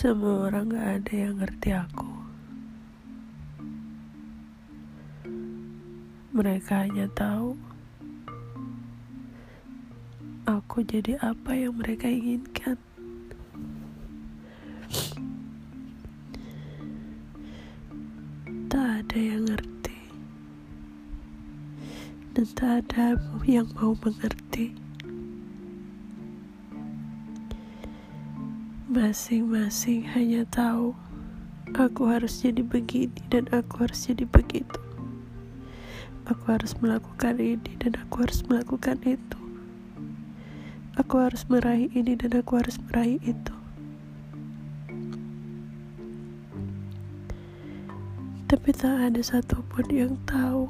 Semua orang gak ada yang ngerti aku. Mereka hanya tahu aku jadi apa yang mereka inginkan. Tak ada yang ngerti, dan tak ada yang mau mengerti. Masing-masing hanya tahu aku harus jadi begini dan aku harus jadi begitu. Aku harus melakukan ini dan aku harus melakukan itu. Aku harus meraih ini dan aku harus meraih itu. Tapi tak ada satupun yang tahu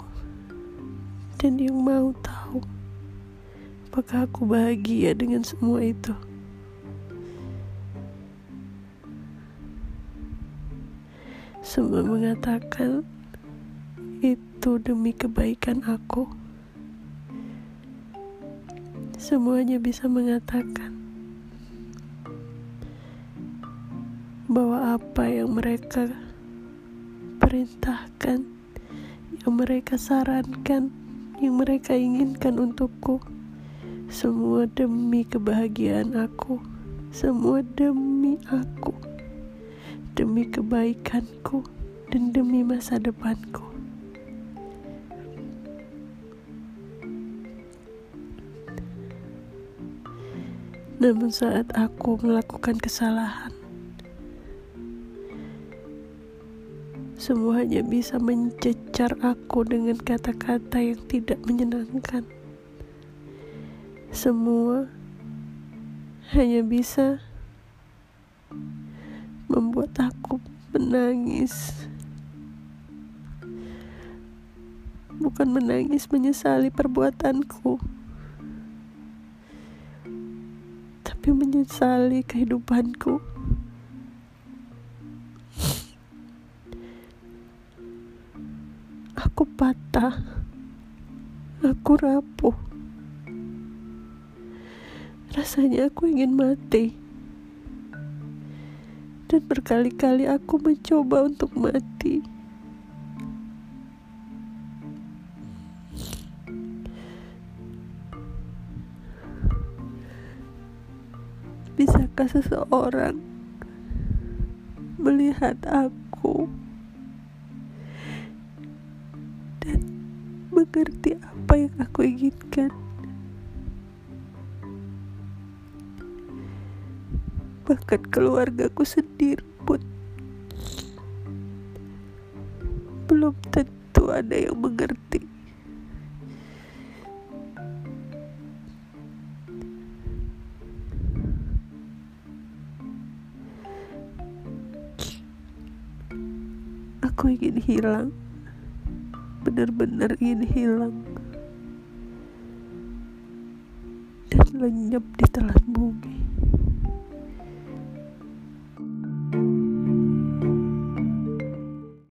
dan yang mau tahu apakah aku bahagia dengan semua itu. Semua mengatakan itu demi kebaikan aku. Semuanya bisa mengatakan bahwa apa yang mereka perintahkan, yang mereka sarankan, yang mereka inginkan untukku, semua demi kebahagiaan aku, semua demi aku demi kebaikanku dan demi masa depanku. Namun saat aku melakukan kesalahan, semua hanya bisa mencecar aku dengan kata-kata yang tidak menyenangkan. Semua hanya bisa membuat aku menangis. Bukan menangis menyesali perbuatanku, tapi menyesali kehidupanku. Aku patah, aku rapuh. Rasanya aku ingin mati dan berkali-kali aku mencoba untuk mati. Bisakah seseorang melihat aku dan mengerti apa yang aku inginkan? Bahkan keluargaku sendiri pun belum tentu ada yang mengerti. Aku ingin hilang, benar-benar ingin hilang, dan lenyap di telan bumi.